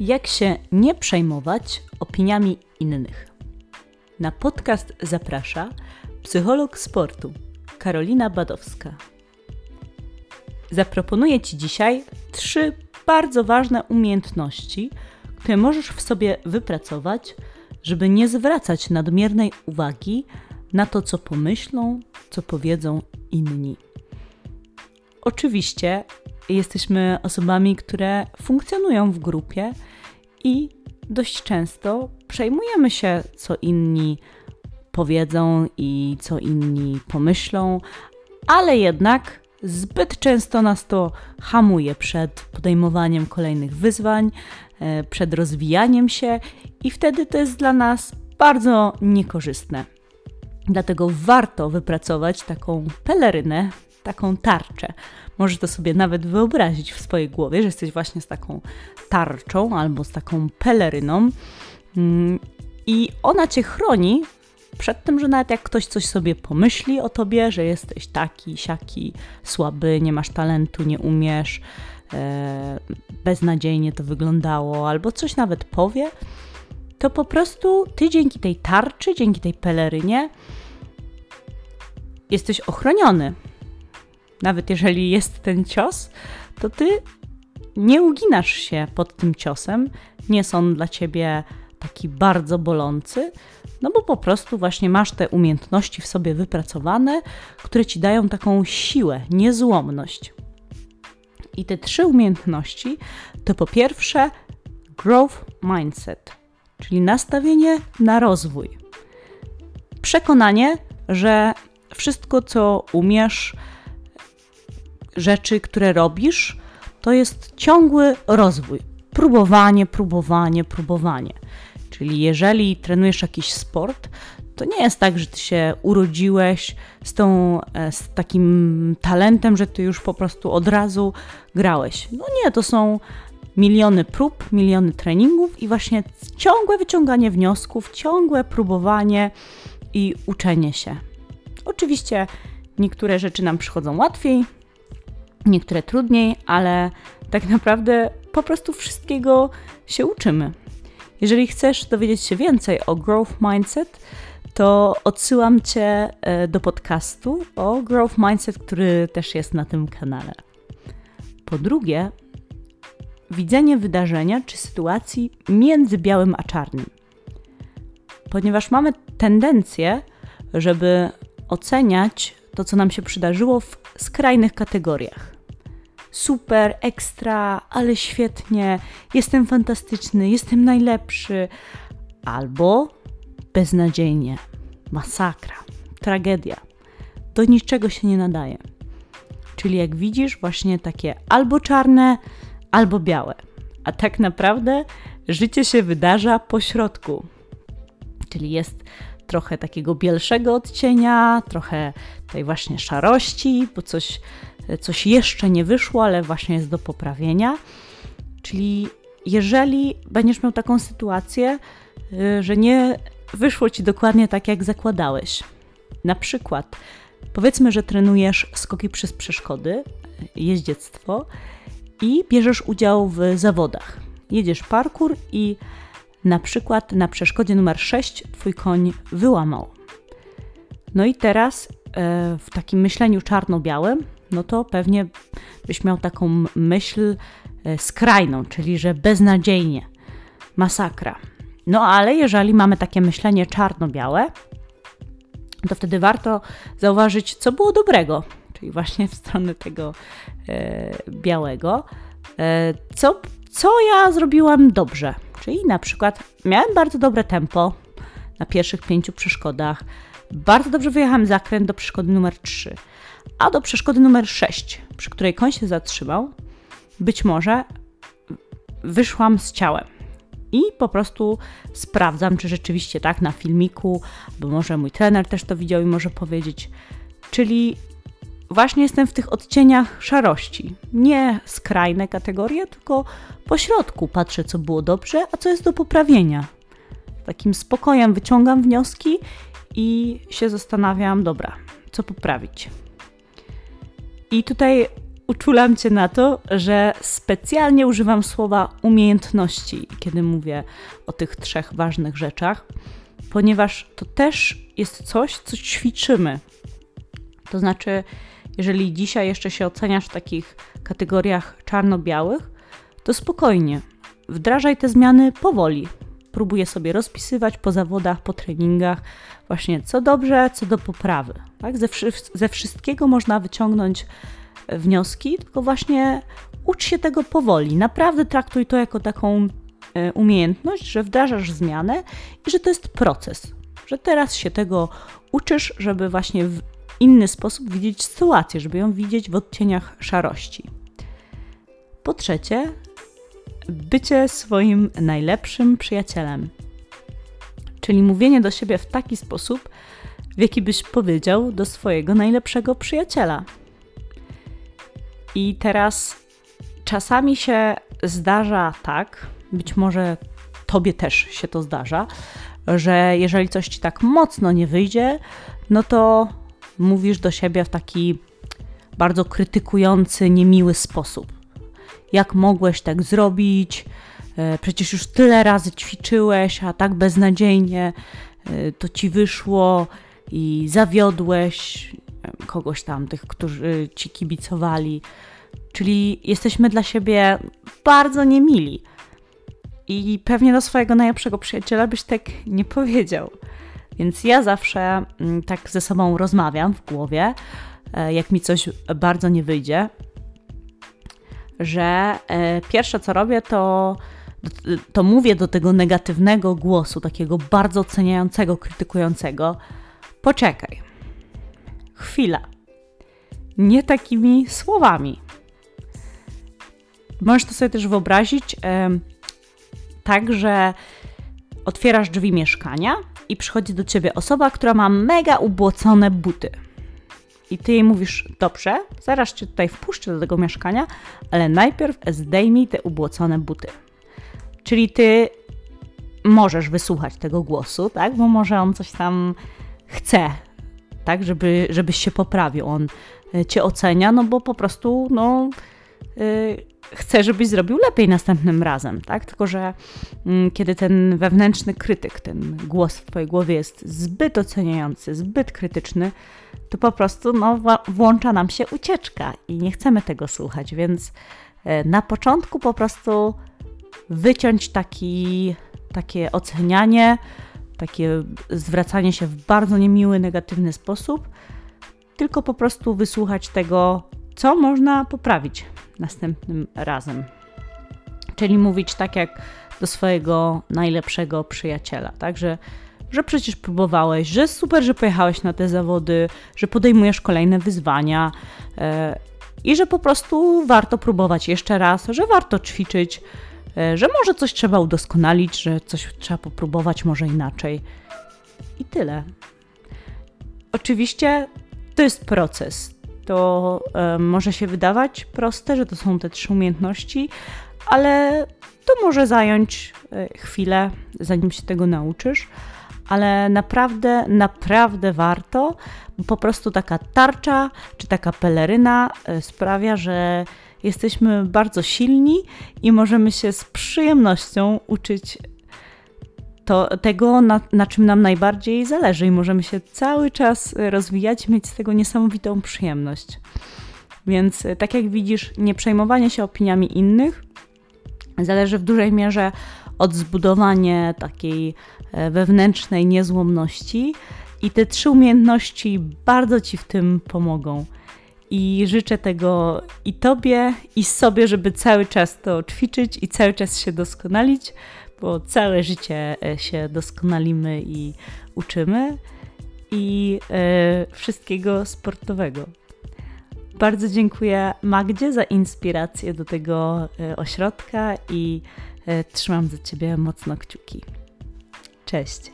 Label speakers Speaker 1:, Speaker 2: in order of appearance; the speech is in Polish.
Speaker 1: Jak się nie przejmować opiniami innych. Na podcast zaprasza psycholog sportu Karolina Badowska. Zaproponuję Ci dzisiaj trzy bardzo ważne umiejętności, które możesz w sobie wypracować, żeby nie zwracać nadmiernej uwagi na to, co pomyślą, co powiedzą inni. Oczywiście jesteśmy osobami, które funkcjonują w grupie i dość często przejmujemy się, co inni powiedzą i co inni pomyślą, ale jednak zbyt często nas to hamuje przed podejmowaniem kolejnych wyzwań, e, przed rozwijaniem się i wtedy to jest dla nas bardzo niekorzystne. Dlatego warto wypracować taką pelerynę, taką tarczę. Możesz to sobie nawet wyobrazić w swojej głowie, że jesteś właśnie z taką tarczą albo z taką peleryną mm, i ona cię chroni przed tym, że nawet jak ktoś coś sobie pomyśli o tobie, że jesteś taki, siaki, słaby, nie masz talentu, nie umiesz, e, beznadziejnie to wyglądało, albo coś nawet powie, to po prostu ty dzięki tej tarczy, dzięki tej pelerynie jesteś ochroniony nawet jeżeli jest ten cios, to ty nie uginasz się pod tym ciosem, nie są dla ciebie taki bardzo bolący, no bo po prostu właśnie masz te umiejętności w sobie wypracowane, które ci dają taką siłę, niezłomność. I te trzy umiejętności to po pierwsze growth mindset, czyli nastawienie na rozwój. Przekonanie, że wszystko, co umiesz, rzeczy, które robisz, to jest ciągły rozwój. Próbowanie, próbowanie, próbowanie. Czyli jeżeli trenujesz jakiś sport, to nie jest tak, że ty się urodziłeś z, tą, e, z takim talentem, że ty już po prostu od razu grałeś. No nie, to są miliony prób, miliony treningów i właśnie ciągłe wyciąganie wniosków, ciągłe próbowanie i uczenie się. Oczywiście niektóre rzeczy nam przychodzą łatwiej, niektóre trudniej, ale tak naprawdę po prostu wszystkiego się uczymy. Jeżeli chcesz dowiedzieć się więcej o Growth Mindset, to odsyłam Cię e, do podcastu o Growth Mindset, który też jest na tym kanale. Po drugie, widzenie wydarzenia czy sytuacji między białym a czarnym. Ponieważ mamy tendencję, żeby oceniać to, co nam się przydarzyło w skrajnych kategoriach super, ekstra, ale świetnie, jestem fantastyczny, jestem najlepszy, albo beznadziejnie, masakra, tragedia. Do niczego się nie nadaje. Czyli jak widzisz, właśnie takie albo czarne, albo białe. A tak naprawdę życie się wydarza po środku. Czyli jest trochę takiego bielszego odcienia, trochę tej właśnie szarości, bo coś coś jeszcze nie wyszło, ale właśnie jest do poprawienia. Czyli jeżeli będziesz miał taką sytuację, y, że nie wyszło ci dokładnie tak, jak zakładałeś, na przykład powiedzmy, że trenujesz skoki przez przeszkody, jeździectwo i bierzesz udział w zawodach. Jedziesz parkour i na przykład na przeszkodzie numer 6 twój koń wyłamał. No i teraz e, w takim myśleniu czarno-białym no to pewnie byś miał taką myśl e, skrajną, czyli że beznadziejnie, masakra. No ale jeżeli mamy takie myślenie czarno-białe, to wtedy warto zauważyć, co było dobrego, czyli właśnie w stronę tego e, białego. Co, co ja zrobiłam dobrze? Czyli na przykład miałem bardzo dobre tempo na pierwszych pięciu przeszkodach. Bardzo dobrze wyjechałem zakręt do przeszkody numer 3 a do przeszkody numer 6, przy której koń się zatrzymał, być może wyszłam z ciałem. I po prostu sprawdzam, czy rzeczywiście tak na filmiku, bo może mój trener też to widział i może powiedzieć. Czyli właśnie jestem w tych odcieniach szarości. Nie skrajne kategorie, tylko po środku patrzę, co było dobrze, a co jest do poprawienia. Takim spokojem wyciągam wnioski i się zastanawiam, dobra, co poprawić. I tutaj uczulam Cię na to, że specjalnie używam słowa umiejętności, kiedy mówię o tych trzech ważnych rzeczach, ponieważ to też jest coś, co ćwiczymy. To znaczy, jeżeli dzisiaj jeszcze się oceniasz w takich kategoriach czarno-białych, to spokojnie, wdrażaj te zmiany powoli. Próbuję sobie rozpisywać po zawodach, po treningach, właśnie co dobrze, co do poprawy. Tak? Ze, ze wszystkiego można wyciągnąć wnioski, tylko właśnie ucz się tego powoli. Naprawdę traktuj to jako taką e, umiejętność, że wdrażasz zmianę i że to jest proces, że teraz się tego uczysz, żeby właśnie inny sposób widzieć sytuację, żeby ją widzieć w odcieniach szarości. Po trzecie, bycie swoim najlepszym przyjacielem. Czyli mówienie do siebie w taki sposób, w jaki byś powiedział do swojego najlepszego przyjaciela. I teraz czasami się zdarza tak, być może tobie też się to zdarza, że jeżeli coś ci tak mocno nie wyjdzie, no to mówisz do siebie w taki bardzo krytykujący, niemiły sposób. Jak mogłeś tak zrobić? E, przecież już tyle razy ćwiczyłeś, a tak beznadziejnie e, to ci wyszło i zawiodłeś kogoś tam, tych, którzy ci kibicowali. Czyli jesteśmy dla siebie bardzo niemili. I pewnie do swojego najlepszego przyjaciela byś tak nie powiedział. Więc ja zawsze mm, tak ze sobą rozmawiam w głowie, e, jak mi coś bardzo nie wyjdzie, że e, pierwsze co robię, to, to mówię do tego negatywnego głosu, takiego bardzo oceniającego, krytykującego: poczekaj, chwila. Nie takimi słowami. Możesz to sobie też wyobrazić tak, że otwierasz drzwi mieszkania i przychodzi do ciebie osoba, która ma mega ubłocone buty. I ty jej mówisz, dobrze, zaraz cię tutaj wpuszczę do tego mieszkania, ale najpierw zdejmij te ubłocone buty. Czyli ty możesz wysłuchać tego głosu, tak? Bo może on coś tam chce, tak? Żeby, żebyś się poprawił. On e, cię ocenia, no bo po prostu, no. Yy, chce, żebyś zrobił lepiej następnym razem, tak? Tylko, że mm, kiedy ten wewnętrzny krytyk, ten głos w twojej głowie jest zbyt oceniający, zbyt krytyczny, to po prostu no, włącza nam się ucieczka i nie chcemy tego słuchać, więc e, na początku po prostu wyciąć taki, takie ocenianie, takie zwracanie się w bardzo niemiły, negatywny sposób, tylko po prostu wysłuchać tego, co można poprawić następnym razem. Czyli mówić tak jak do swojego najlepszego przyjaciela, także że przecież próbowałeś, że super, że pojechałeś na te zawody, że podejmujesz kolejne wyzwania yy, i że po prostu warto próbować jeszcze raz, że warto ćwiczyć, yy, że może coś trzeba udoskonalić, że coś trzeba popróbować może inaczej. I tyle. Oczywiście to jest proces to może się wydawać proste, że to są te trzy umiejętności, ale to może zająć e, chwilę, zanim się tego nauczysz, ale naprawdę, naprawdę warto, po prostu taka tarcza czy taka peleryna e, sprawia, że jesteśmy bardzo silni i możemy się z przyjemnością uczyć to, tego, na, na, czym nam najbardziej zależy i możemy się cały czas rozwijać, mieć z tego niesamowitą przyjemność. Więc e, tak jak widzisz, nie przejmowanie się opiniami innych zależy w dużej mierze od zbudowania takiej e, wewnętrznej niezłomności i te trzy umiejętności bardzo Ci w tym pomogą. I życzę tego i Tobie, i sobie, żeby cały czas to ćwiczyć i cały czas się doskonalić, bo całe życie e, się doskonalimy i uczymy i e, wszystkiego sportowego. Bardzo dziękuję Magdzie za inspirację do tego e, ośrodka i trzymam za Ciebie mocno kciuki. Cześć.